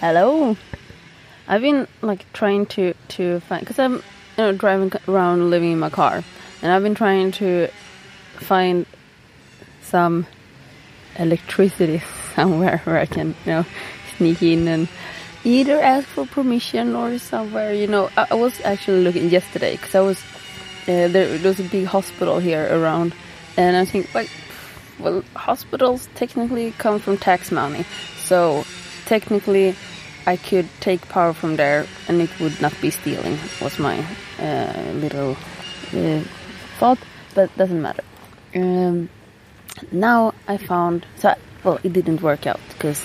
Hello. I've been like trying to to find because I'm you know driving around living in my car, and I've been trying to find some electricity somewhere where I can you know sneak in and either ask for permission or somewhere. You know, I, I was actually looking yesterday because I was uh, there. There was a big hospital here around, and I think like well, hospitals technically come from tax money, so technically I could take power from there and it would not be stealing was my uh, little uh, thought but doesn't matter. Um, now I found so well it didn't work out because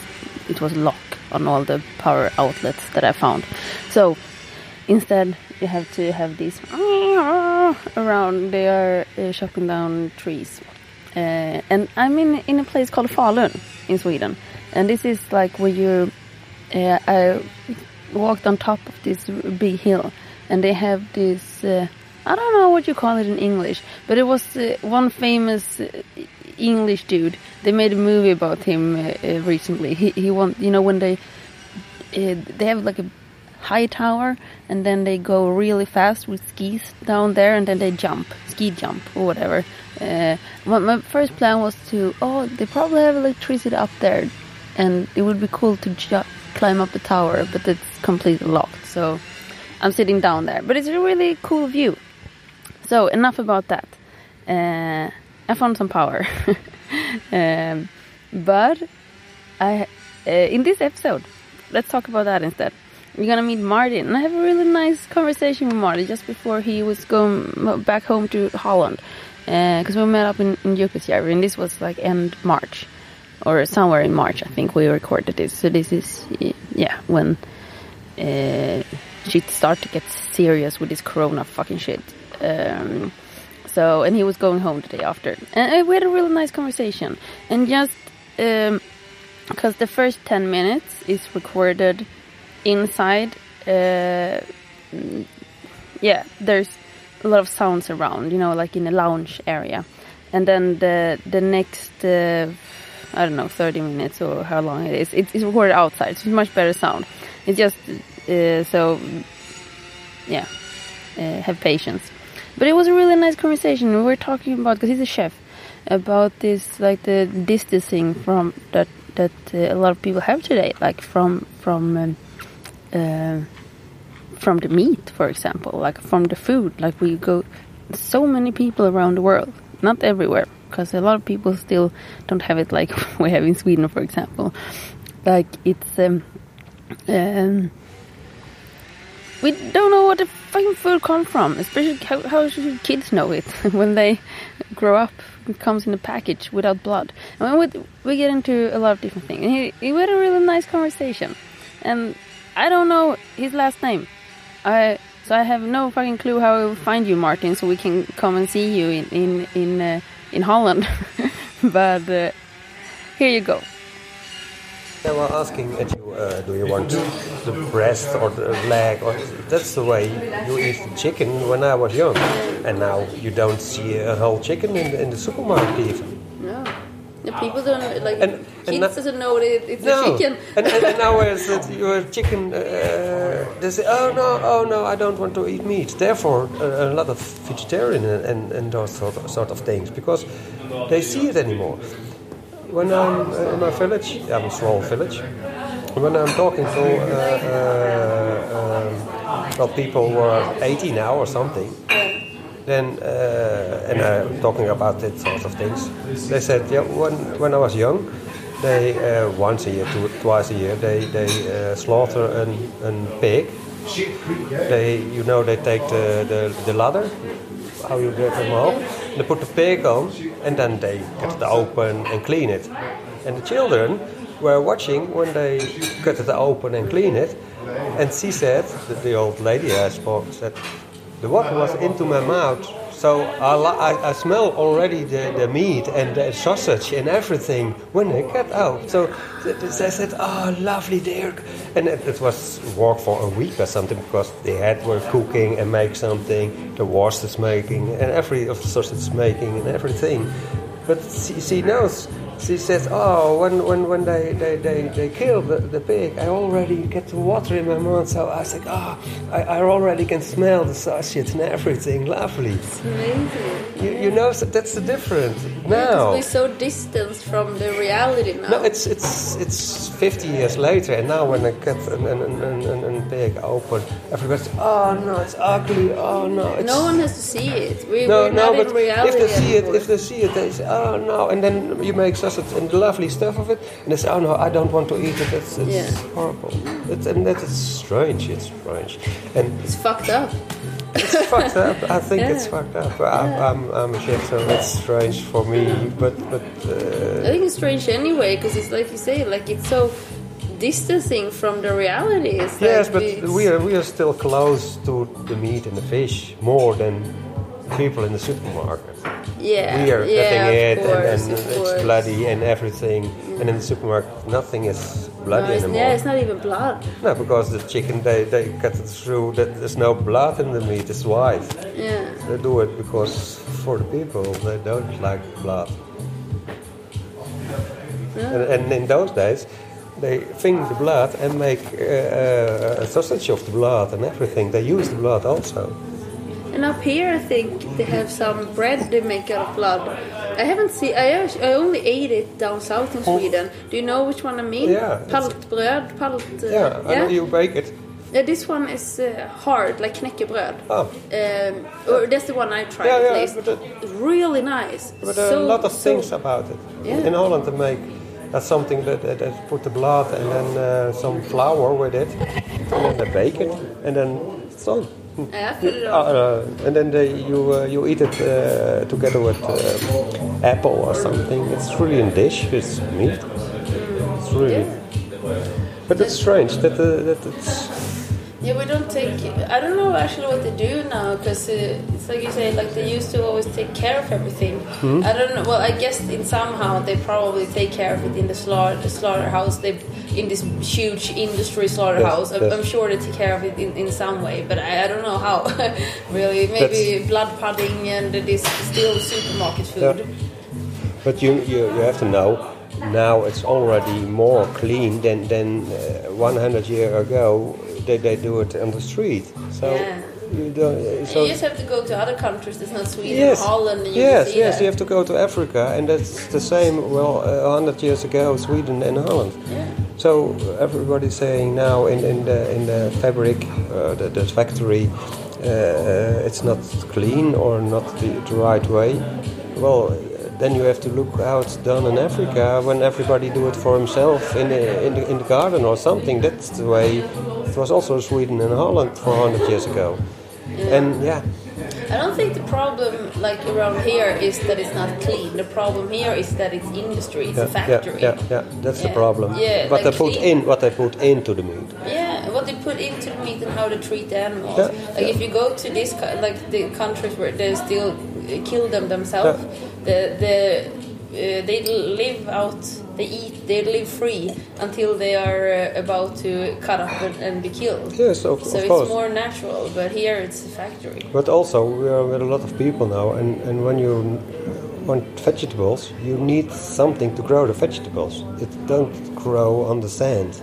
it was locked on all the power outlets that I found. So instead you have to have these around they are uh, chopping down trees. Uh, and I'm in in a place called Falun in Sweden and this is like where you uh, I walked on top of this big hill, and they have this. Uh, I don't know what you call it in English, but it was uh, one famous uh, English dude. They made a movie about him uh, uh, recently. He he want you know when they they have like a high tower and then they go really fast with skis down there and then they jump ski jump or whatever uh, my, my first plan was to oh they probably have electricity up there and it would be cool to ju- climb up the tower, but it's completely locked. So I'm sitting down there, but it's a really cool view. So enough about that. Uh, I found some power, um, but I uh, in this episode, let's talk about that instead. We're gonna meet Martin, and I have a really nice conversation with Martin just before he was going back home to Holland, because uh, we met up in, in and this was like end March or somewhere in March, I think we recorded this. So this is, yeah, when uh, shit started to get serious with this Corona fucking shit. Um, so, and he was going home the day after, and we had a really nice conversation. And just because um, the first ten minutes is recorded inside, uh, yeah, there's a lot of sounds around, you know, like in a lounge area, and then the the next. Uh, I don't know, 30 minutes or how long it is. It's, it's recorded outside, so it's much better sound. It's just uh, so, yeah, uh, have patience. But it was a really nice conversation. We were talking about because he's a chef about this, like the distancing from that that uh, a lot of people have today, like from from um, uh, from the meat, for example, like from the food. Like we go, so many people around the world, not everywhere, because a lot of people still don't have it like we have in Sweden, for example. Like it's um, um, we don't know what the fucking food comes from. Especially how, how should kids know it when they grow up? It comes in a package without blood. And we, we get into a lot of different things. And he, he had a really nice conversation. And I don't know his last name. I so I have no fucking clue how I will find you, Martin, so we can come and see you in in in. Uh, in Holland. but uh, here you go. They were asking at you, uh, do you want the breast or the leg? Or that's the way you eat chicken when I was young, and now you don't see a whole chicken in the, in the supermarket even. No. The people don't like and, kids and doesn't know it, it's no. a chicken. and, and, and now it's that you're chicken. Uh, they say, oh no, oh no, I don't want to eat meat. Therefore, a, a lot of vegetarian and, and those sort of, sort of things because they see it anymore. When I'm uh, in my village, I'm a small village. When I'm talking to uh, uh um, well, people who are 80 now or something then uh, and uh, talking about that sort of things. They said, yeah, when when I was young, they uh, once a year, two, twice a year, they they uh, slaughter an, an pig. They, you know, they take the, the, the ladder, how you get them off, They put the pig on, and then they get it open and clean it. And the children were watching when they cut it open and clean it. And she said, the old lady I spoke said, the water was into my mouth. So I, I, I smell already the, the meat and the sausage and everything when they get out. So they said, oh, lovely dear. And it, it, was work for a week or something because they had were cooking and make something, the is making and every of the sausage making and everything. But she, she knows she says, "Oh, when when when they they they, they kill the, the pig, I already get the water in my mouth. So I was like, oh, I, I already can smell the sausage and everything. Lovely. It's amazing. You, you know that's the difference now. we're so distanced from the reality now. No, it's it's it's 50 years later, and now when I get an, an, an, an, an pig open, everybody's, oh no, it's ugly. Oh no, it's no one has to see it. We, No, we're no, not but in reality if they see anymore. it, if they see it, they say, "Oh no!" And then you make sausage and the lovely stuff of it, and they say, "Oh no, I don't want to eat it. It's, it's Yeah. horrible." It's, and that is strange. It's strange, and it's fucked up. it's fucked up. I think it's fucked up. I'm, I'm, I'm a chef, so it's strange for me. But, but I uh, think it's strange anyway because it's like you say, like it's so distancing from the reality. It's yes, like but we are we are still close to the meat and the fish more than people in the supermarket. yeah, we are yeah, cutting it course, and, and it's bloody and everything. And in the supermarket, nothing is No, bloody it's, anymore. yeah, it's not even blood. No, because the chicken they, they cut it through. That there's no blood in the meat. It's white. Yeah, They do it because for the people they don't like blood. And, and in those days, they think the blood and make uh, uh, a sausage of the blood and everything. They use the blood also. And up here I think they have some bread they make out of blood. I haven't seen. I, I only ate it down south in Sweden. Do you know which one I mean? Oh. Yeah, Paltbröd. Palt. Uh, Yeah, I know you bake it. Yeah, this one is uh, hard, like knäckebröd. Oh. Um, or that's the one I tried Yeah, at yeah, least. but It's really nice. But there are a lot of so- things about it. Yeah. In Holland, they make that's something that, that, that put the blood and then uh, some flour with it, and then they bake it, and then it's done. Yeah, it Uh, uh, and then they, you uh, you eat it uh, together with uh, apple or something. It's really a dish. It's meat. It's really. But it's strange that uh, that it's. Yeah, we don't take. I don't know actually what they do now because uh, it's like you say, like they used to always take care of everything. Hmm? I don't know. Well, I guess in somehow they probably take care of it in the slaughter the slaughterhouse. They in this huge industry slaughterhouse. I'm, yes. I'm sure they take care of it in, in some way, but I, I don't know how. really, maybe blood pudding and this still supermarket food. Yeah. But you, you you have to know. Now it's already more clean than than uh, 100 years ago. They, they do it on the street. So Yeah. you don't. So you just have to go to other countries. That's not Sweden, yes, Holland, and yes, yes. that. You have to go to Africa, and that's the same. Well, uh, 100 years ago, Sweden and Holland. Yeah. So everybody's saying now in, in the in the fabric, uh, the, the factory, uh, it's not clean or not the, the right way. Well, then you have to look how it's done in Africa when everybody do it for himself in the, in the in the garden or something. That's the way it was also Sweden and Holland 400 years ago. And yeah, I don't think the problem, like around here, is that it's not clean. The problem here is that it's industry, it's a factory. yeah, yeah, that's the problem. Yeah, what like they put clean- in, what they put into the meat. Yeah, what they put into the meat and how they treat the animals. Yeah, like yeah. if you go to this, like the countries where they still kill them themselves, the the uh, they live out, they eat, they live free until they are uh, about to cut up and, and be killed. Yes, of, So of it's more natural, but here it's a factory. But also, we are with a lot of people now, and, and when you want vegetables, you need something to grow the vegetables. It don't grow on the sand,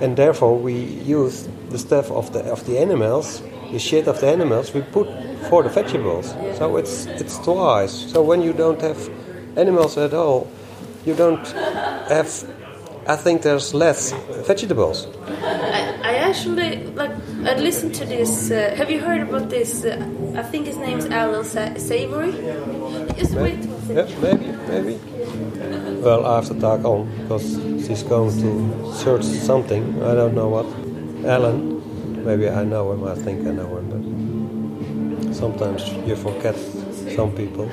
and therefore we use the stuff of the of the animals, the shit of the animals, we put for the vegetables. So it's it's twice. So when you don't have animals at all, you don't have. I think there's less vegetables. I, I actually like I listened to this. Uh, have you heard about this? Uh, I think his name's Alan Sa- Savory. Just wait. Yeah, maybe, maybe. Well, I have to talk on because she's going to search something. I don't know what. Alan, maybe I know him. I think I know him, but sometimes you forget some people.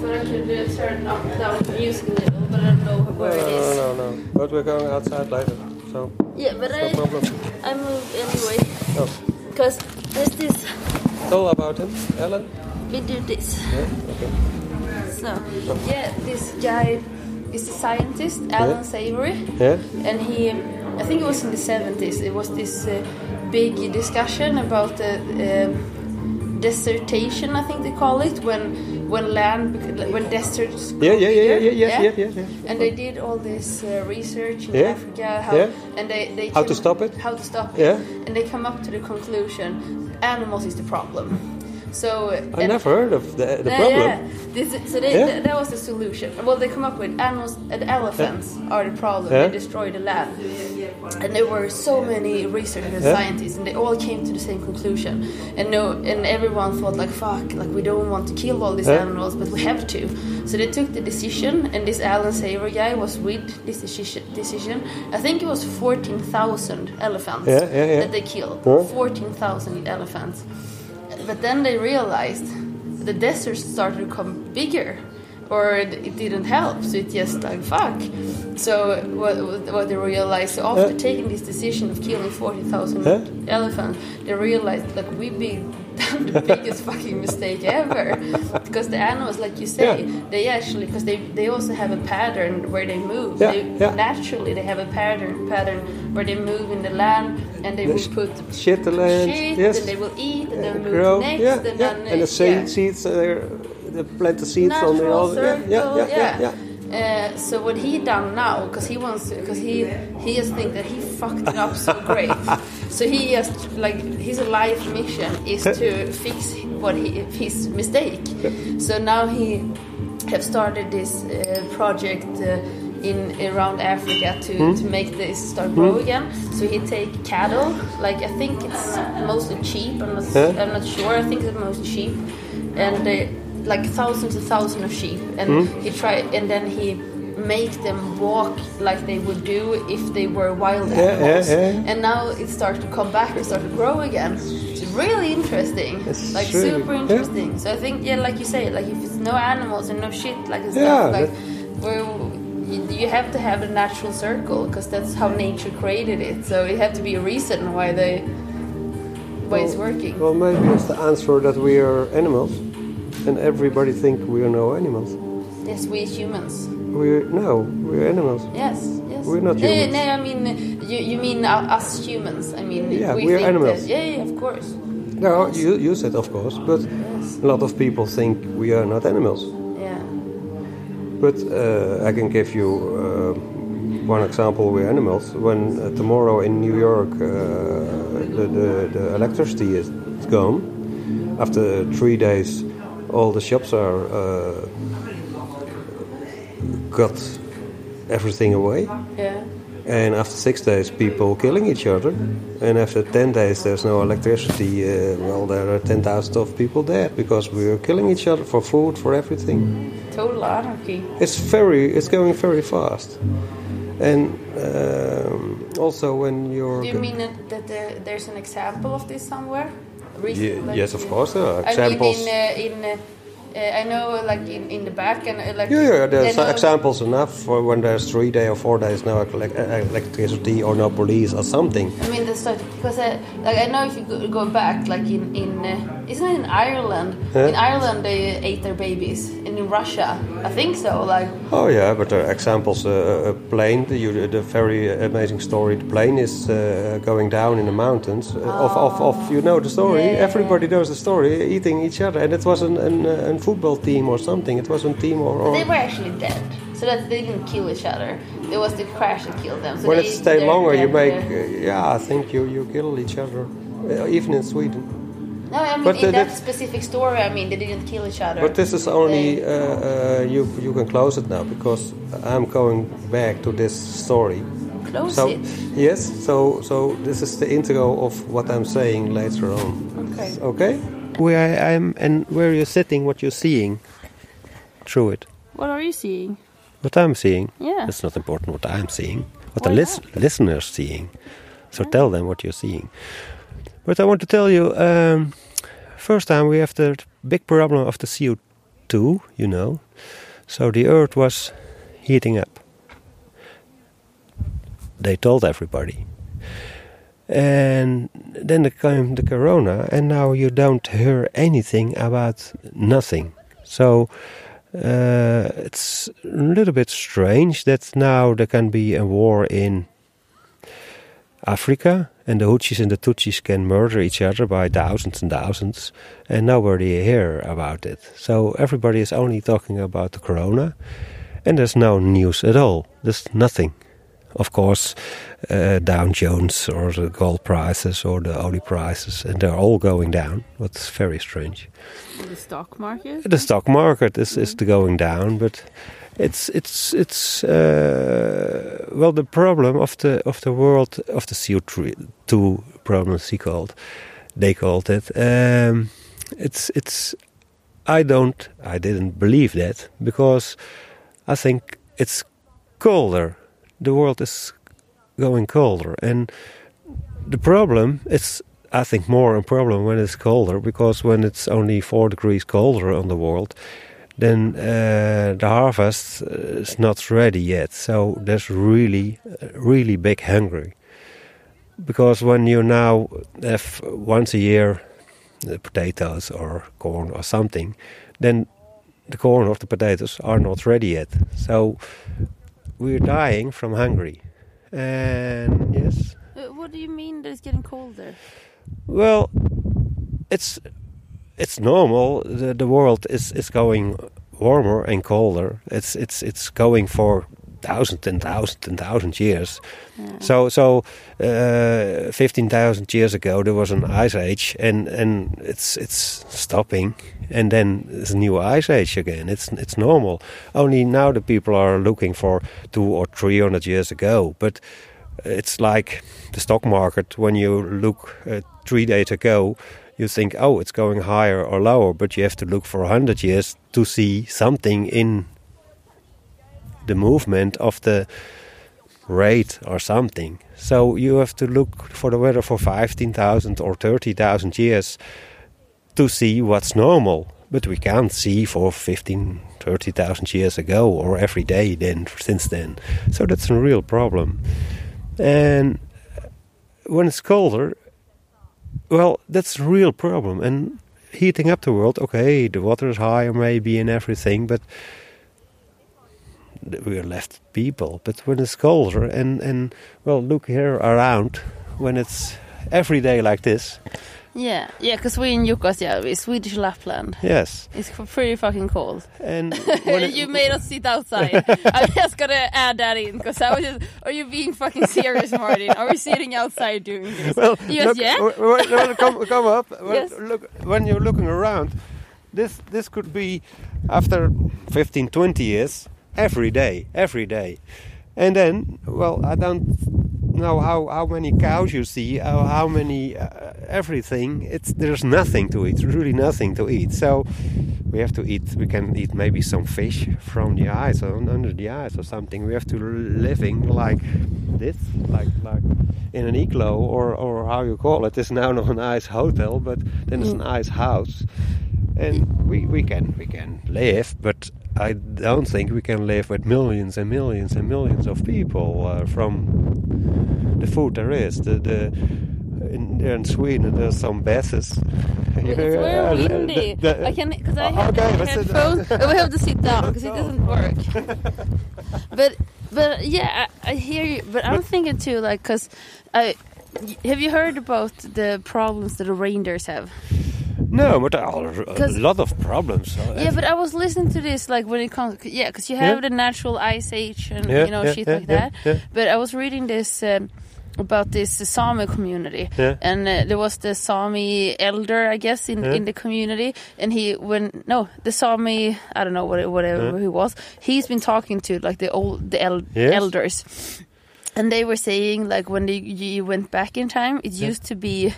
So I could turn up down the music a little, but I don't know where it No, is. no, no, no. But we're going outside later, so Yeah, but no I problem. I moved anyway Oh, because there's this. tell about him, Alan. We do this. Yeah, okay. So oh. yeah, this guy is a scientist, Alan Savory. Yeah, and he i think it was in the 70s it was this uh, big discussion about the um, dissertation i think they call it when when land, when deserts. Yeah, yeah, yeah, yeah, yeah, yes, yes, yes. And they did all this uh, research in Yeah, Africa, how, yeah. and they, they How to stop it? How to stop it, Yeah. it, and they come up to the conclusion: animals is the problem. So I never heard of the, the yeah, problem. Yeah. This, so they, Yeah. th- that was the solution. Well, they come up with animals and elephants are the problem. Yeah. They destroy the land. And there were so many researchers and Yeah. scientists, and they all came to the same conclusion. And no, and everyone thought like, "Fuck! Like we don't want to kill all these Yeah. animals, but we have to." So they took the decision, and this Alan Saver guy was with this decision. decision. I think it was fourteen thousand elephants Yeah, yeah, yeah. that they killed. Fourteen thousand elephants. But then they realized the desert started to become bigger, or it didn't help. So it just like fuck. So what, what they realized so after Yeah. taking this decision of killing forty thousand Yeah. elephants, they realized like we big done the biggest fucking mistake ever. Because the animals, like you say, Yeah. they actually because they they also have a pattern where they move. Yeah, They, yeah. Naturally, they have a pattern pattern where they move in the land and they will put Shit the land, shit, yes. and they will eat, and then move grow, next, yeah, and yeah. then and the seed, seeds, they plant the seeds on the Natural other. Yeah, circle, yeah, yeah, yeah, yeah. Uh, so what he done now, because he wants, to because he he just think that he fucked it up so great. so he just like his life mission is to fix what he his mistake. So now he have started this uh, project. Uh, in around Africa to, Hmm? to make this start grow again. So he take cattle, like I think it's mostly sheep. I'm not, Yeah. I'm not sure. I think it's mostly sheep, and they like thousands and thousands of sheep. And Hmm? he try and then he make them walk like they would do if they were wild Yeah, yeah, animals. yeah. And now it starts to come back and start to grow again. It's really interesting, It's like really- super yeah. interesting. So I think yeah, like you say, like if it's no animals and no shit like and Yeah, stuff, like where you, have to have a natural circle because that's how nature created it. So it have to be a reason why they why it's working. Well, maybe it's the answer that we are animals, and everybody think we are no animals. Yes, we humans. We're no, we're animals. Yes, yes. We're not No, humans. No, no I mean you. You mean us humans? I mean, Yeah, we we're think animals. That, yeah, yeah, of course. No, you, you said of course, but Yes. a lot of people think we are not animals. Yeah. But uh, I can give you uh, one example. We're animals. When uh, tomorrow in New York uh, the, the, the electricity is gone, after three days, all the shops are uh, got everything away. Yeah. And after six days, people killing each other. And after 10 days, there's no electricity. Uh, well, there are 10,000 of people dead because we are killing each other for food, for everything. Total anarchy. It's very, it's going very fast. And um, also when you're. Do you mean that, that there, there's an example of this somewhere? Recent, Ye- yes, of course, there are I examples. mean, in uh, in. Uh, uh, I know, like in, in the back, and uh, like Yeah, yeah, there's examples enough for when there's three days or four days no elec- electricity or no police or something. I mean, that's like because uh, like I know if you go, back, like in in uh, isn't it in Ireland? Huh? In Ireland, they ate their babies, and in Russia, I think so. Like Oh yeah, but there are examples. Uh, a plane, the, you- the very amazing story. The plane is uh, going down in the mountains. Uh, of, of, of, you know the story. Yeah, yeah, Everybody knows the story. Eating each other, and it was an, an, uh, an football team or something. It was a team or. or they were actually dead, so that they didn't kill each other. It was the crash that killed them. So when it stay longer, you make. yeah, I think you you kill each other, uh, even in Sweden. No, I mean But in that specific story, I mean they didn't kill each other. But this is only uh, uh, you. You can close it now because I'm going back to this story. close So it. yes, so so this is the intro of what I'm saying later on. Okay. Okay. Where I am and where you're sitting, what you're seeing through it. What are you seeing? What I'm seeing. Yeah. It's not important what I'm seeing. What Why the lis- listeners seeing. So tell them what you're seeing. But I want to tell you. Um, first time we have the big problem of the CO2. You know, so the Earth was heating up. They told everybody. And then came the corona, and now you don't hear anything about nothing. So uh, it's a little bit strange that now there can be a war in, Africa, and the Hutsis and the Tutsis can murder each other by thousands and thousands, and nobody hear about it. So everybody is only talking about the corona, and there's no news at all. There's nothing. Of course, uh, Dow Jones or the gold prices or the oil prices, and they're all going down. What's very strange. The stock market. The stock market is, is going down, but it's it's it's uh, well the problem of the of the world of the CO two problem he called they called it. Um, it's it's I don't I didn't believe that because I think it's colder. The world is going colder, and the problem is I think more a problem when it's colder because when it's only four degrees colder on the world, then uh, the harvest is not ready yet. So there's really, really big hunger. Because when you now have once a year uh, potatoes or corn or something, then the corn or the potatoes are not ready yet. So we're dying from hungry. And yes. Uh, what do you mean that it's getting colder? Well, it's it's normal. The, the world is, is going warmer and colder. It's it's it's going for thousands and thousands and thousands years. Yeah. So so uh, fifteen thousand years ago there was an ice age, and and it's it's stopping, and then there's a new ice age again. It's it's normal. Only now the people are looking for two or three hundred years ago, but. It's like the stock market. When you look uh, three days ago, you think, oh, it's going higher or lower, but you have to look for 100 years to see something in the movement of the rate or something. So you have to look for the weather for 15,000 or 30,000 years to see what's normal. But we can't see for 15, 30,000 years ago or every day then since then. So that's a real problem. And when it's colder, well, that's a real problem. And heating up the world, okay, the water is higher maybe and everything, but we are left people. But when it's colder, and, and well, look here around, when it's every day like this, yeah, yeah, because we're in Jukkasjärvi, Swedish Lapland. Yes. It's pretty fucking cold. And you made us sit outside. I'm just gonna add that in because I was just. Are you being fucking serious, Martin? Are we sitting outside doing this? Well, yes, look, yeah. Well, come, come up. Well, yes. Look, when you're looking around, this this could be after 15, 20 years every day, every day, and then well, I don't know how, how many cows you see, how, how many uh, everything. It's there's nothing to eat, really nothing to eat. So we have to eat. We can eat maybe some fish from the ice or under the ice or something. We have to living like this, like like in an igloo or or how you call it. It's now not an ice hotel, but then it's an mm. ice house, and we we can we can live, but I don't think we can live with millions and millions and millions of people uh, from the food there is. The, the in, in Sweden there's some bases. It's very windy. The, the, I can because I have okay, headphones. we have to sit down because it doesn't work. but but yeah, I, I, hear you. But I'm thinking too, like, because I have you heard about the problems that the reindeers have? No, but a lot of problems. Yeah, but I was listening to this like when it comes, yeah, because you have yeah. the natural ice age and yeah, you know yeah, shit like that. But I was reading this. Um, about this Sami community, and uh, there was the Sami elder, I guess, in in the community, and he when no the Sami, I don't know what whatever he was, he's been talking to like the old the el yes. elders, and they were saying like when they, you went back in time, it used to be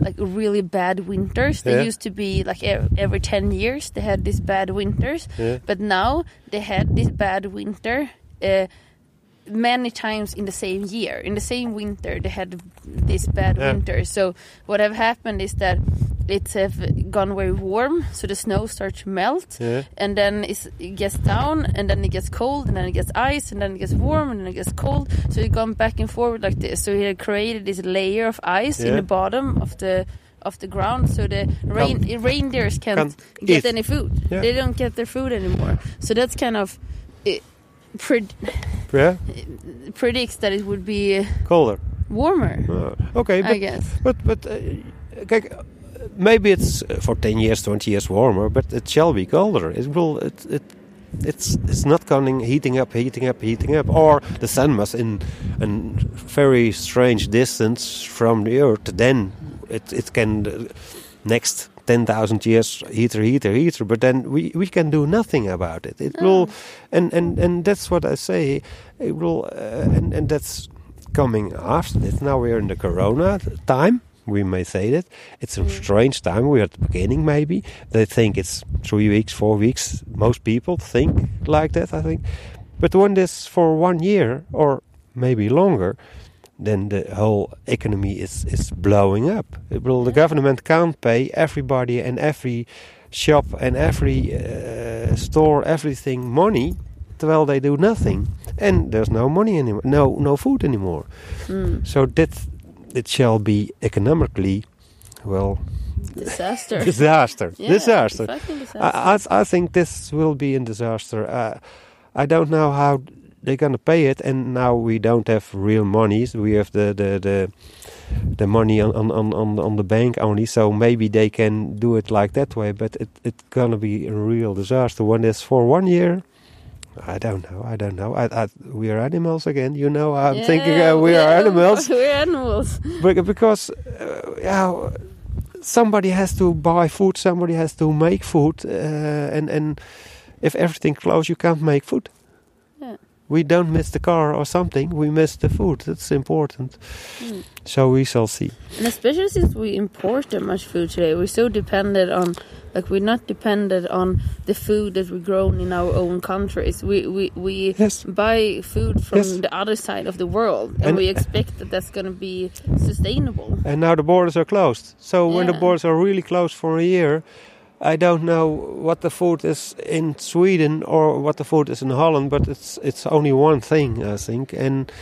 like really bad winters. They yeah. used to be like every 10 years they had these bad winters. Yeah. But now they had this bad winter uh, many times in the same year. In the same winter they had this bad winter. So what have happened is that it's have gone very warm, so the snow starts to melt, yeah. and then it gets down, and then it gets cold, and then it gets ice, and then it gets warm, and then it gets cold. So it's gone back and forward like this. So he had created this layer of ice yeah. in the bottom of the of the ground, so the rain, can, reindeers can't, can't get eat. any food. Yeah. They don't get their food anymore. So that's kind of. It, pred- yeah. predicts that it would be colder warmer. Uh, okay, but I guess. but but uh, kijk, maybe it's uh, for ten years, twenty years warmer, but it shall be colder. It will. It, it it's it's not coming heating up, heating up, heating up, or the sun must in a very strange distance from the earth. Then it it can uh, next ten thousand years heater, heater, heater. But then we, we can do nothing about it. It will, and, and and that's what I say. It will, uh, and and that's coming after this. Now we're in the Corona time. We may say that it's a strange time. We're at the beginning, maybe they think it's three weeks, four weeks. Most people think like that. I think, but when this for one year or maybe longer, then the whole economy is is blowing up. It will, the government can't pay everybody and every shop and every uh, store everything money, while they do nothing, and there's no money anymore, no no food anymore. Mm. So that it shall be economically, well, Disaster. disaster, Yeah, disaster. disaster. I, I, I think this will be a disaster. Uh, I don't know how they're gonna pay it, and now we don't have real monies. We have the the the, the money on, on, on, on the bank only. So maybe they can do it like that way. But it it's gonna be a real disaster. When it's for one year. I don't know. I don't know. I, I, we are animals again. You know, I'm thinking uh, we are animals. We're animals. Because uh, yeah, somebody has to buy food, somebody has to make food, uh, and and if everything closed, you can't make food. Yeah. We don't miss the car or something. We miss the food. That's important. Mm. So we shall see. And especially since we import that much food today, we're so dependent on, like, we're not dependent on the food that we grown in our own countries. We we, we Yes. buy food from Yes. the other side of the world, and, And- we expect that that's going to be sustainable. And now the borders are closed. So when the borders are really closed for a year, I don't know what the food is in Sweden or what the food is in Holland, but it's it's only one thing, I think. And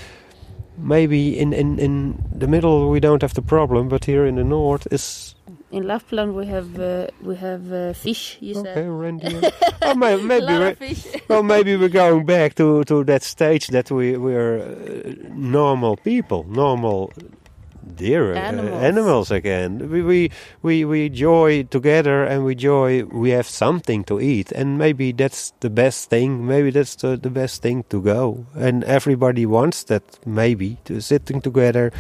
maybe in, in, in the middle we don't have the problem, but here in the north is In Lapland, we have uh, we have uh, fish. You okay. said Reindeer. oh, maybe lot we- of fish. well, maybe we're going back to, to that stage that we we're uh, normal people, normal deer uh, Animals. animals again. We, we we we joy together, and we joy. We have something to eat, and maybe that's the best thing. Maybe that's the, the best thing to go. And everybody wants that. Maybe to sitting together.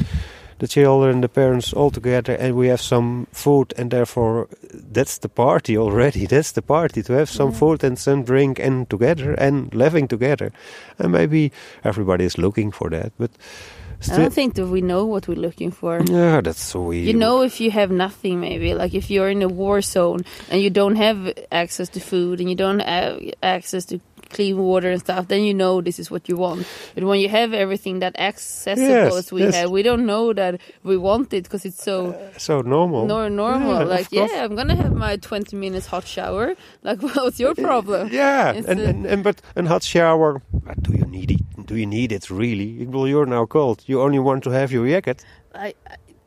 The children, the parents all together, and we have some food, and therefore that's the party already. That's the party to have some Yeah. food and some drink and together and living together. And maybe everybody is looking for that, but I don't think that we know what we're looking for. yeah, that's we. You know, if you have nothing, maybe like if you're in a war zone and you don't have access to food and you don't have access to clean water and stuff, then you know this is what you want. But when you have everything that accessible Yes, as we yes. have, we don't know that we want it because it's so uh, so normal. nor normal. Yeah, like, course. yeah, I'm gonna have my 20 minutes hot shower. Like, what's your problem? Yeah, It's and, and, and but a hot shower. But do you need it? Do you need it really? Well, you're now cold. You only want to have your jacket. I.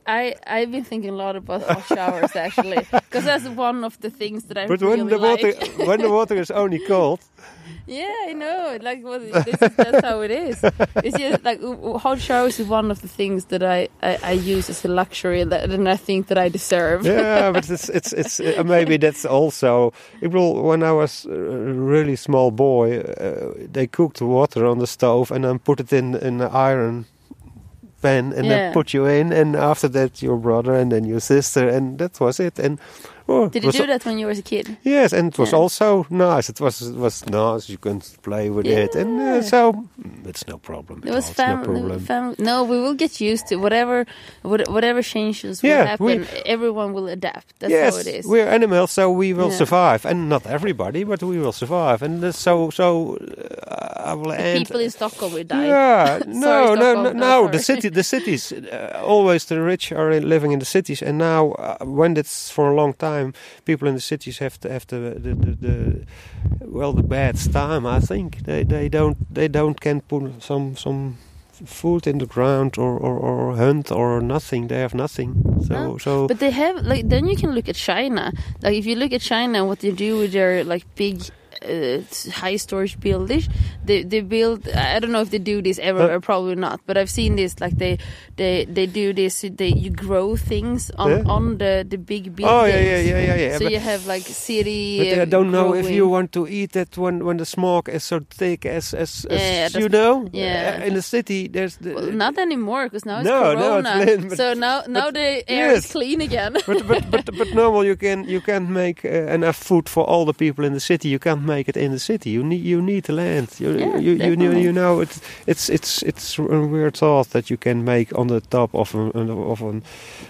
I I've been thinking a lot about hot showers actually, because that's one of the things that I But really when the water when the water is only cold, Yeah, I know. Like, well, this is just how it is. It's just like hot showers is one of the things that I, I, I use as a luxury that, and I think that I deserve. yeah, but it's it's it's uh, maybe that's also. It will. When I was a really small boy, uh, they cooked water on the stove and then put it in in an iron pan and Yeah. then put you in, and after that your brother and then your sister, and that was it. And oh, Did you do that when you were a kid? Yes, and it was Yeah. also nice. It was it was nice. You can play with it, and uh, so mm, it's no problem. It was family. No fam- No, we will get used to whatever, whatever changes will Yeah, happen. everyone will adapt. That's yes, how it is. we're animals, so we will Yeah. survive, and not everybody, but we will survive. And uh, so, so uh, I will The end. people in Stockholm will die. Yeah, Sorry, no, no, no. No, the city, the cities. Uh, always the rich are living in the cities, and now uh, when it's for a long time, people in the cities have to have the uh, the, the, the well the bad time. I think they they don't they don't can put some some food in the ground or, or, or hunt or nothing. They have nothing. So No, so But they have like then you can look at China. Like if you look at China what they do with their like big uh, high storage buildings. They they build. I don't know if they do this everywhere, probably not. But I've seen this. Like they they they do this. They you grow things on Yeah. on the the big buildings. Oh yeah, yeah, yeah, yeah, yeah. So but you have like city. but I uh, don't know if you want to eat it when when the smoke is so thick as as, as Yeah, you know. yeah. In the city, there's the, Well, not anymore because now it's No, no, Corona. it's lit, but- so now now the air yes. is clean again. but but but but normal you can you can't make uh, enough food for all the people in the city. You can't make it in the city. You need you need the land. You Yeah, you, you, know, you know it's it's it's it's a weird thought that you can make on the top of a, of an,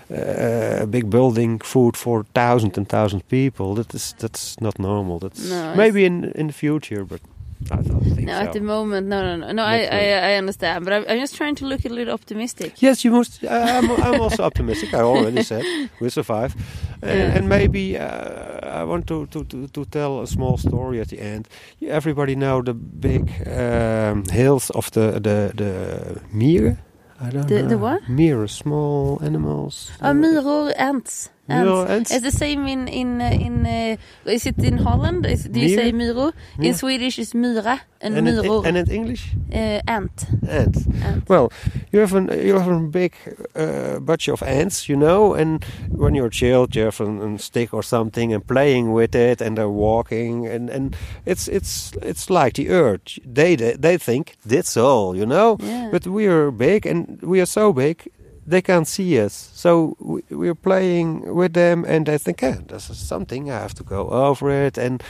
uh, a big building food for thousands and thousands of people. That is that's not normal. That's No, maybe in in the future, but I don't think no, so. at the moment, no, no, no, no. I, I. I understand, but I'm, I'm just trying to look a little optimistic. Yes, you must. Uh, I'm, I'm also optimistic. I already said we'll survive, and, Yeah. and maybe uh, I want to, to, to, to tell a small story at the end. Everybody know the big um, hills of the the the mieren. I don't The- know. the what? Mieren, small animals. Uh, myror, ants. Ants? It's the same in in uh, in. Uh, is it in Holland? Is, do you say myro? In Myra. Swedish, it's myra and, and, in, and in English, uh, ant. ant. Ant. Well, you have an you have a big uh, bunch of ants, you know, and when you're a child, you have an, a stick or something and playing with it, and they're walking, and, and it's it's it's like the earth. They they, they think that's all, you know. Yeah. But we are big, and we are so big, they can't see us. So we, we're playing with them, and they think, "Ah, this is something. I have to go over it, and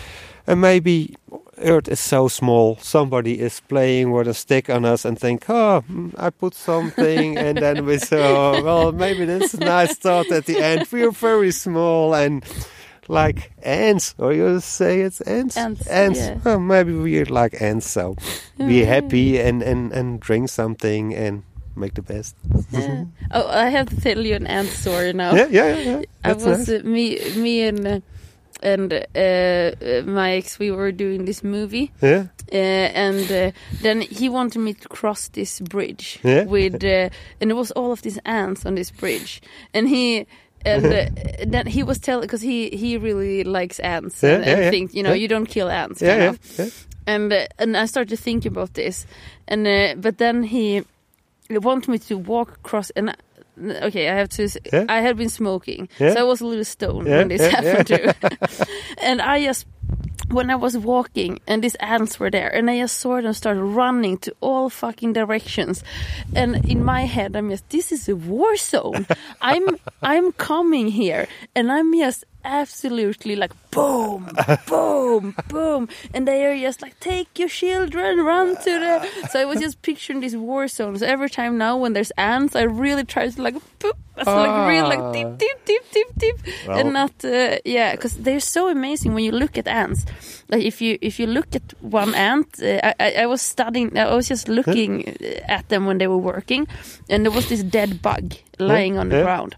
and maybe Earth is so small. Somebody is playing with a stick on us and think, "Oh, mm, I put something," and then we say, oh, "Well, maybe that's a nice thought at the end. We're very small and." Like ants, or you say it's ants? Ants, ants. yeah. Well, maybe we're like ants, so be happy and, and, and drink something and make the best. Yeah. Oh, I have to tell you an ant story now. Yeah, yeah, yeah. yeah. I was nice. uh, me me and uh, and uh, my ex we were doing this movie yeah, uh, and uh, then he wanted me to cross this bridge Yeah. with uh, and it was all of these ants on this bridge and he and uh, then he was telling because he he really likes ants Yeah, and, yeah, and think you know you don't kill ants yeah, kind yeah, of yeah. and uh, and I started thinking about this, and uh, but then he wanted me to walk across and. Okay, I have to. s I Yeah. had been smoking, Yeah. so I was a little stoned Yeah, when this yeah, happened too. and I just, when I was walking, and these ants were there, and I just saw them start running to all fucking directions, and in my head, I'm just, this is a war zone. I'm, I'm coming here, and I'm just absolutely like boom, boom, boom, and they are just like take your children, run to the. So I was just picturing these war zones. Every time now when there's ants, I really try to like boop, so like really like Ah. deep, deep, deep, deep, deep, Well- and not uh, yeah, because they're so amazing when you look at ants. Like if you if you look at one ant, uh, I, I I was studying, I was just looking uh, at them when they were working, and there was this dead bug lying on the Yeah. ground.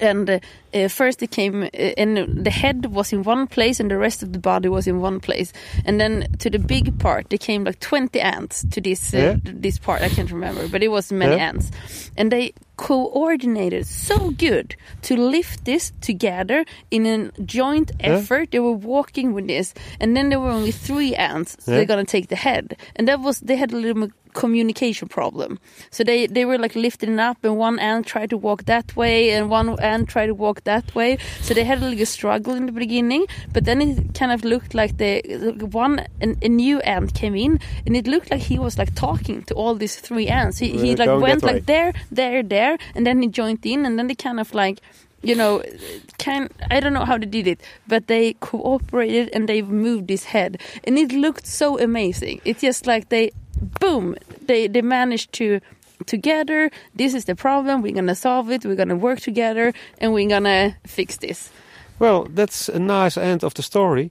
And uh, uh, first it came, uh, and the head was in one place, and the rest of the body was in one place. And then to the big part, they came like twenty ants to this uh, Yeah. this part. I can't remember, but it was many Yeah. ants, and they coordinated so good to lift this together in a joint effort. They were walking with this, and then there were only three ants, so they're gonna take the head, and that was they had a little communication problem. So they they were like lifting up, and one ant tried to walk that way, and one ant tried to walk that way. So they had a little struggle in the beginning, but then it kind of looked like the one an, a new ant came in, and it looked like he was like talking to all these three ants. He, he uh, like going went like there, there, there, and then he joined in, and then they kind of like. You know, can I don't know how they did it, but they cooperated and they moved his head, and it looked so amazing. It's just like they, boom, they they managed to together. This is the problem. We're gonna solve it. We're gonna work together, and we're gonna fix this. Well, that's a nice end of the story.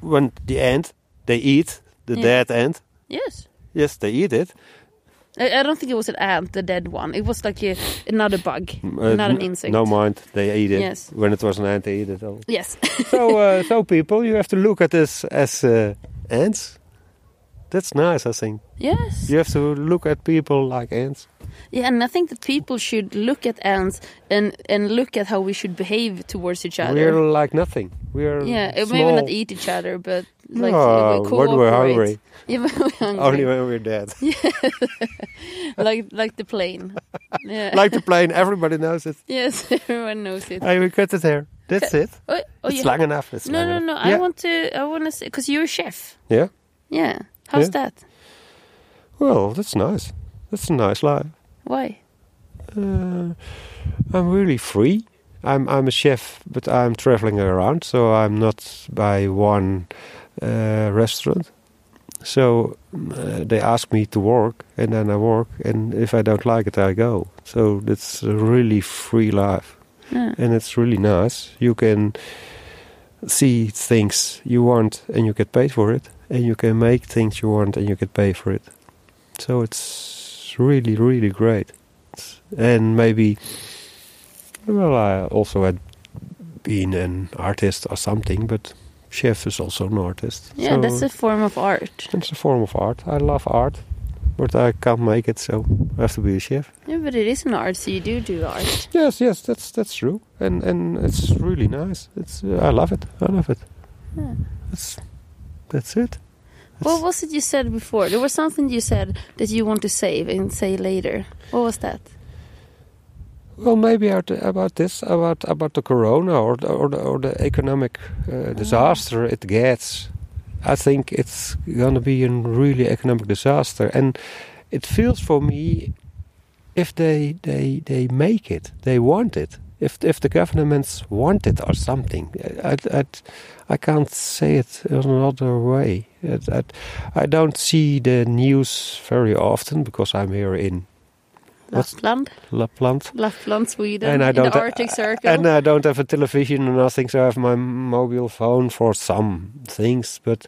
When the ant, they eat the Yeah. dead ant. Yes. Yes, they eat it. I, I don't think it was an ant, the dead one. It was like a, another bug, Uh, not an insect. No mind, they eat it. Yes. When it was an ant, they eat it all. Yes. so, uh, so people, you have to look at this as uh, ants. That's nice, I think. yes. You have to look at people like ants. Yeah, and I think that people should look at ants and and look at how we should behave towards each other. We're like nothing. We're yeah, small. maybe not eat each other, but like No, we when we're hungry. Yeah, when we're hungry. Only when we're dead. like like the plane. Yeah. like the plane, everybody knows it. yes, everyone knows it. Hey, we cut it here. That's it. Oh, oh, it's you long enough. It's No, long no, no. Yeah. I want to. I want to say because you're a chef. Yeah. Yeah. How's Yeah. that? Well, that's nice. That's a nice life. Why? Uh, I'm really free. I'm I'm a chef, but I'm traveling around, so I'm not by one uh, restaurant. So uh, they ask me to work, and then I work, and if I don't like it, I go. So it's a really free life, Yeah. and it's really nice. You can see things you want, and you get paid for it, and you can make things you want, and you can pay for it. So it's really, really great. And maybe, well, I also had been an artist or something, but chef is also an artist. Yeah, so that's a form of art. it's a form of art. I love art, but I can't make it, so I have to be a chef. Yeah, but it is an art, so you do do art. Yes, yes, that's that's true, and and it's really nice. It's uh, I love it. I love it. Yeah. That's that's it. What was it you said before? There was something you said that you want to save and say later. What was that? Well, maybe about, about this, about about the corona or the, or the, or the economic uh, disaster it gets. I think it's gonna be a really economic disaster, and it feels for me if they they they make it, they want it. If if the governments want it or something, I I, I can't say it in another way. I, I don't see the news very often because I'm here in Lapland, Lapland. Lapland, Sweden, And I in don't the Arctic Circle. And I don't have a television or nothing, so I have my mobile phone for some things. But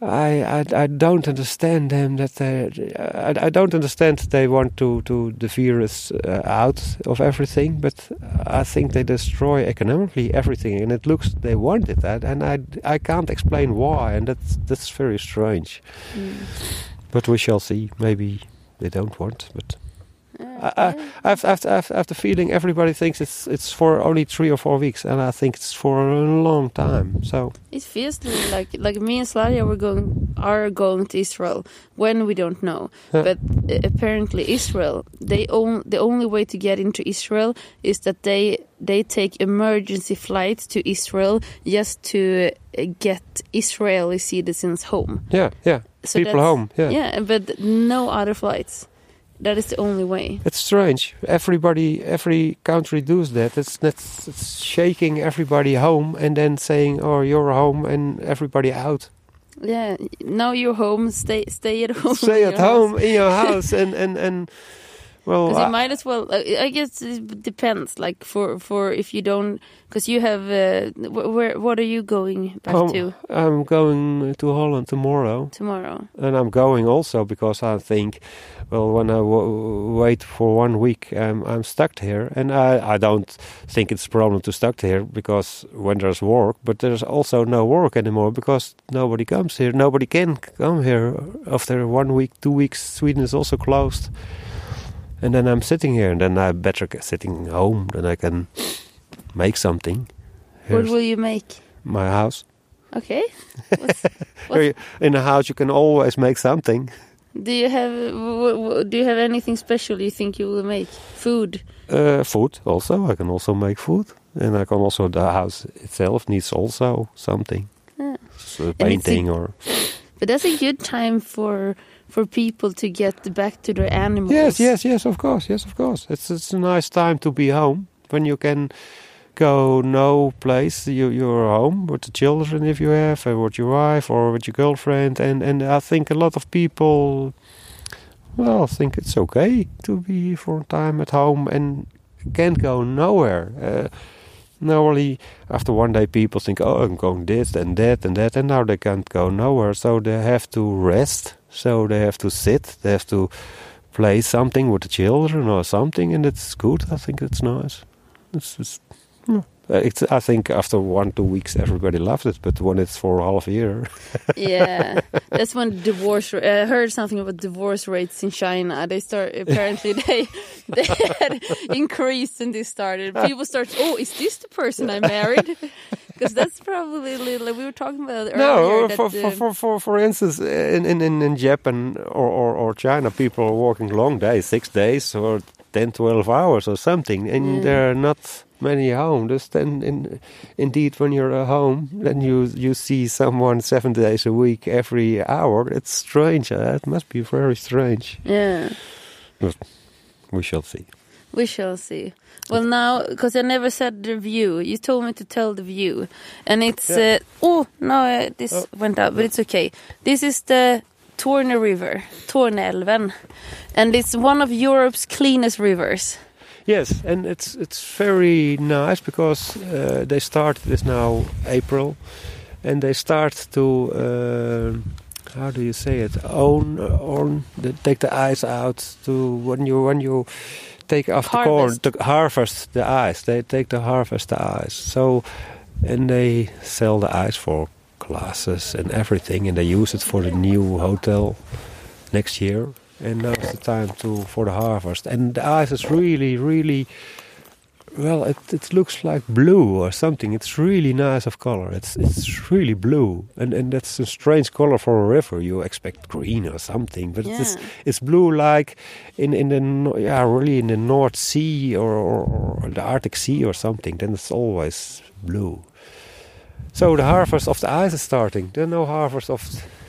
I I, I don't understand them that they I, I don't understand they want to to the virus uh, out of everything. But I think they destroy economically everything, and it looks they want it, and and I I can't explain why, and that's that's very strange. Mm. But we shall see. Maybe they don't want, but. I, I, okay. I've, I've, I've, I've the feeling everybody thinks it's it's for only three or four weeks, and I think it's for a long time. So It feels to me like like me and Slavia were going are going to Israel when we don't know. Yeah. But uh, apparently Israel, they own the only way to get into Israel is that they they take emergency flights to Israel just to uh, get Israeli citizens home. yeah, yeah, So people home. Yeah. Yeah, but no other flights. That is the only way. it's strange. Everybody, every country does that. It's that's it's shaking everybody home and then saying, "Oh, you're home," and everybody out. Yeah, now you're home. Stay stay at home. Stay at your house. home in your house, and and and well, Because you might as well. I guess it depends. Like for for if you don't, because you have. Uh, where what are you going back home- to I'm going to Holland tomorrow. tomorrow? and I'm going also because I think, well, when I w- wait for one week, um, I'm stuck here, and I, I don't think it's a problem to stuck here because when there's work, but there's also no work anymore because nobody comes here, nobody can come here after one week, two weeks. Sweden is also closed, and then I'm sitting here, and then I'm better sitting home, then I can make something. What will you make? my house. Okay. What's, What? Here In a house, you can always make something. do you have w- w- Do you have anything special you think you will make? Food. Uh, food also. I can also make food, and I can also the house itself needs also something, Yeah. painting or But that's a good time for for people to get back to their animals. yes, yes, yes. Of course, yes, of course. It's it's a nice time to be home when you can go no place. You you're home with the children if you have, or with your wife, or with your girlfriend, and and I think a lot of people. Well, think it's okay to be for a time at home and can't go nowhere. Uh, normally, after one day, people think, "Oh, I'm going this and that and that," and now they can't go nowhere. So they have to rest. So they have to sit. They have to play something with the children or something, and it's good. I think it's nice. It's, it's, Uh, it's, I think after one two weeks, everybody loves it, but when it's for half a year, yeah, that's when divorce. I heard something about divorce rates in China. They start apparently they they had increased and they started. People start. Oh, is this the person I married? Because that's probably a little. We were talking about earlier. No, for, for, for, for, for instance, in, in, in, in Japan or, or, or China, people are working long days, six days or 10, 12 hours or something, and Yeah. there are not many home. Just then, in, indeed, when you're at home, then you you see someone seven days a week, every hour. It's strange. Uh, it must be very strange. yeah. But We shall see. We shall see. Well, now, because I never said the view, you told me to tell the view, and it's Yeah. uh, oh no, uh, this Oh. went out, but it's okay. This is the Torne River, Torneälven, and it's one of Europe's cleanest rivers. Yes, and it's it's very nice because uh, they start this now April, and they start to uh, how do you say it own own the, take the ice out to when you when you take off the corn to harvest the ice. They take the harvest the ice. So and they sell the ice for glasses and everything, and they use it for the new hotel next year. And now it's the time to for the harvest. And the ice is really, really well. It, it looks like blue or something. It's really nice of color. It's it's really blue, and and that's a strange color for a river. You expect green or something, but it's Yeah. it's blue like in in the yeah really in the North Sea or, or, or the Arctic Sea or something. Then it's always blue. So the harvest of the ice is starting. There's no harvest of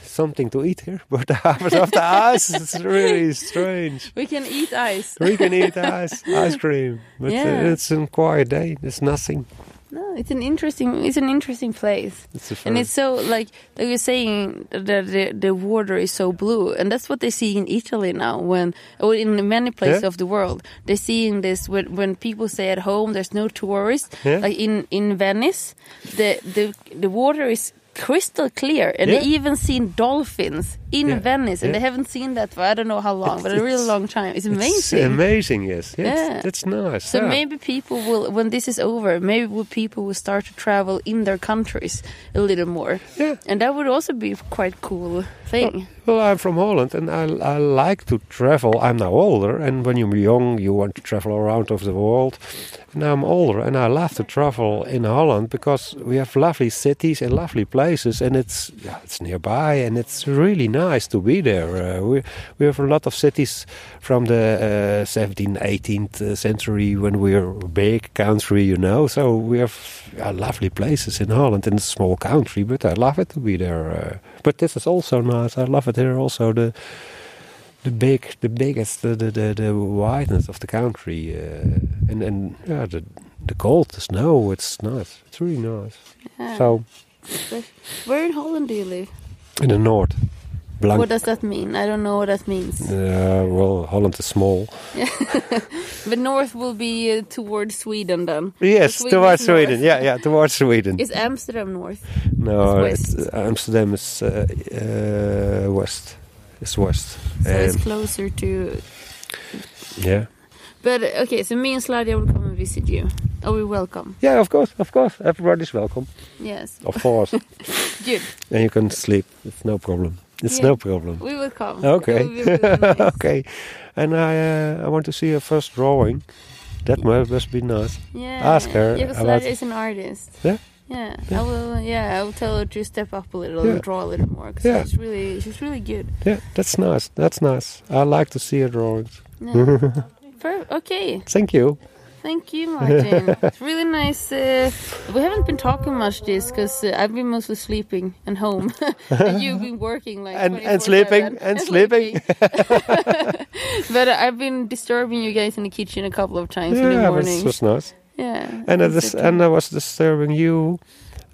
something to eat here, but the harvest of the ice is really strange. We can eat ice. We can eat ice, ice cream, but Yeah. uh, it's a quiet day. There's nothing. No, it's an interesting. It's an interesting place. It's And it's so like like you're saying that the the water is so blue, and that's what they see in Italy now. When or in many places Yeah. of the world, they're seeing this when when people say at home there's no tourists. Yeah. Like in in Venice, the the the water is crystal clear, and Yeah. they even seen dolphins in Yeah. Venice, and Yeah. they haven't seen that for I don't know how long, but a really long time. It's amazing. It's amazing. yes. yes Yeah. It's nice. So yeah. maybe people will, when this is over, maybe will people will start to travel in their countries a little more, Yeah. and that would also be quite cool thing. Well, I'm from Holland and I, I like to travel. I'm now older, and when you're young, you want to travel around of the world. Now I'm older and I love to travel in Holland because we have lovely cities and lovely places, and it's yeah, it's nearby and it's really nice to be there. Uh, we we have a lot of cities from the uh, 17th, 18th uh, century when we were a big country, you know. So we have uh, lovely places in Holland, and it's a small country, but I love it to be there. Uh, but this is also nice. I love it here also the the big the biggest the the, the, the wideness of the country uh, and and yeah the the cold the snow it's nice it's really nice Yeah. so where in Holland do you live? in the north Blank, What does that mean? I don't know what that means. uh, well Holland is small the north will be uh, towards Sweden then. yes Sweden towards is north. Sweden yeah yeah towards Sweden Is Amsterdam north? no it's it's, Amsterdam is uh, uh, west it's west So it's closer to. yeah But uh, okay, so me and Sladia will come and visit you. Are we welcome? yeah of course of course everybody's welcome Yes. of course Good. and you can sleep it's no problem it's Yeah. no problem We will come. Okay. Will nice. okay. And I uh, I want to see her first drawing. That must, must be nice. Yeah. Ask her Yeah, because is an artist. Yeah? Yeah. Yeah. I will. Yeah, I will tell her to step up a little Yeah. and draw a little more because Yeah. she's really, she's really good. Yeah, that's nice. That's nice. I like to see her drawings. Yeah. Okay. Thank you. Thank you, Martin. it's really nice. Uh, we haven't been talking much this because uh, I've been mostly sleeping and home, and you've been working like And- and sleeping, and sleeping. but I've been disturbing you guys in the kitchen a couple of times in the Yeah, morning. it was nice. yeah, And I, it's dis- okay. and I was disturbing you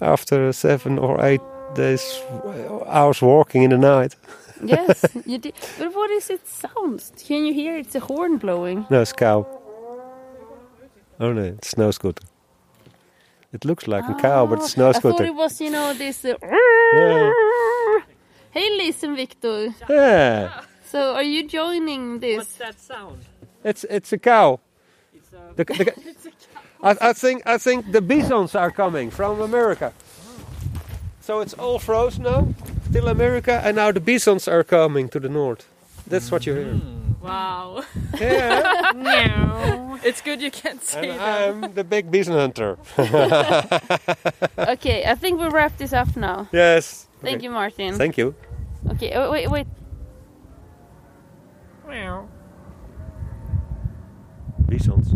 after seven or eight days hours walking in the night. yes, you did. But what is it sounds? Can you hear? It's a horn blowing. No, it's cow. Oh no, it's snow scooter. It looks like a cow, but it's snow I thought it was, you know, this. Uh, Yeah. Hey, listen, Victor. Yeah, So, are you joining this? What's that sound? it's it's a cow. It's a The, the, I, I think I think the bisons are coming from America. So it's all frozen now, till America, and now the bisons are coming to the north. That's what you hear. Wow. Yeah, It's good you can't say and that. I'm the big bison hunter. Okay, I think we wrap this up now. yes. Thank Okay. you, Martin. Thank you. okay, oh, wait, wait. Bisons.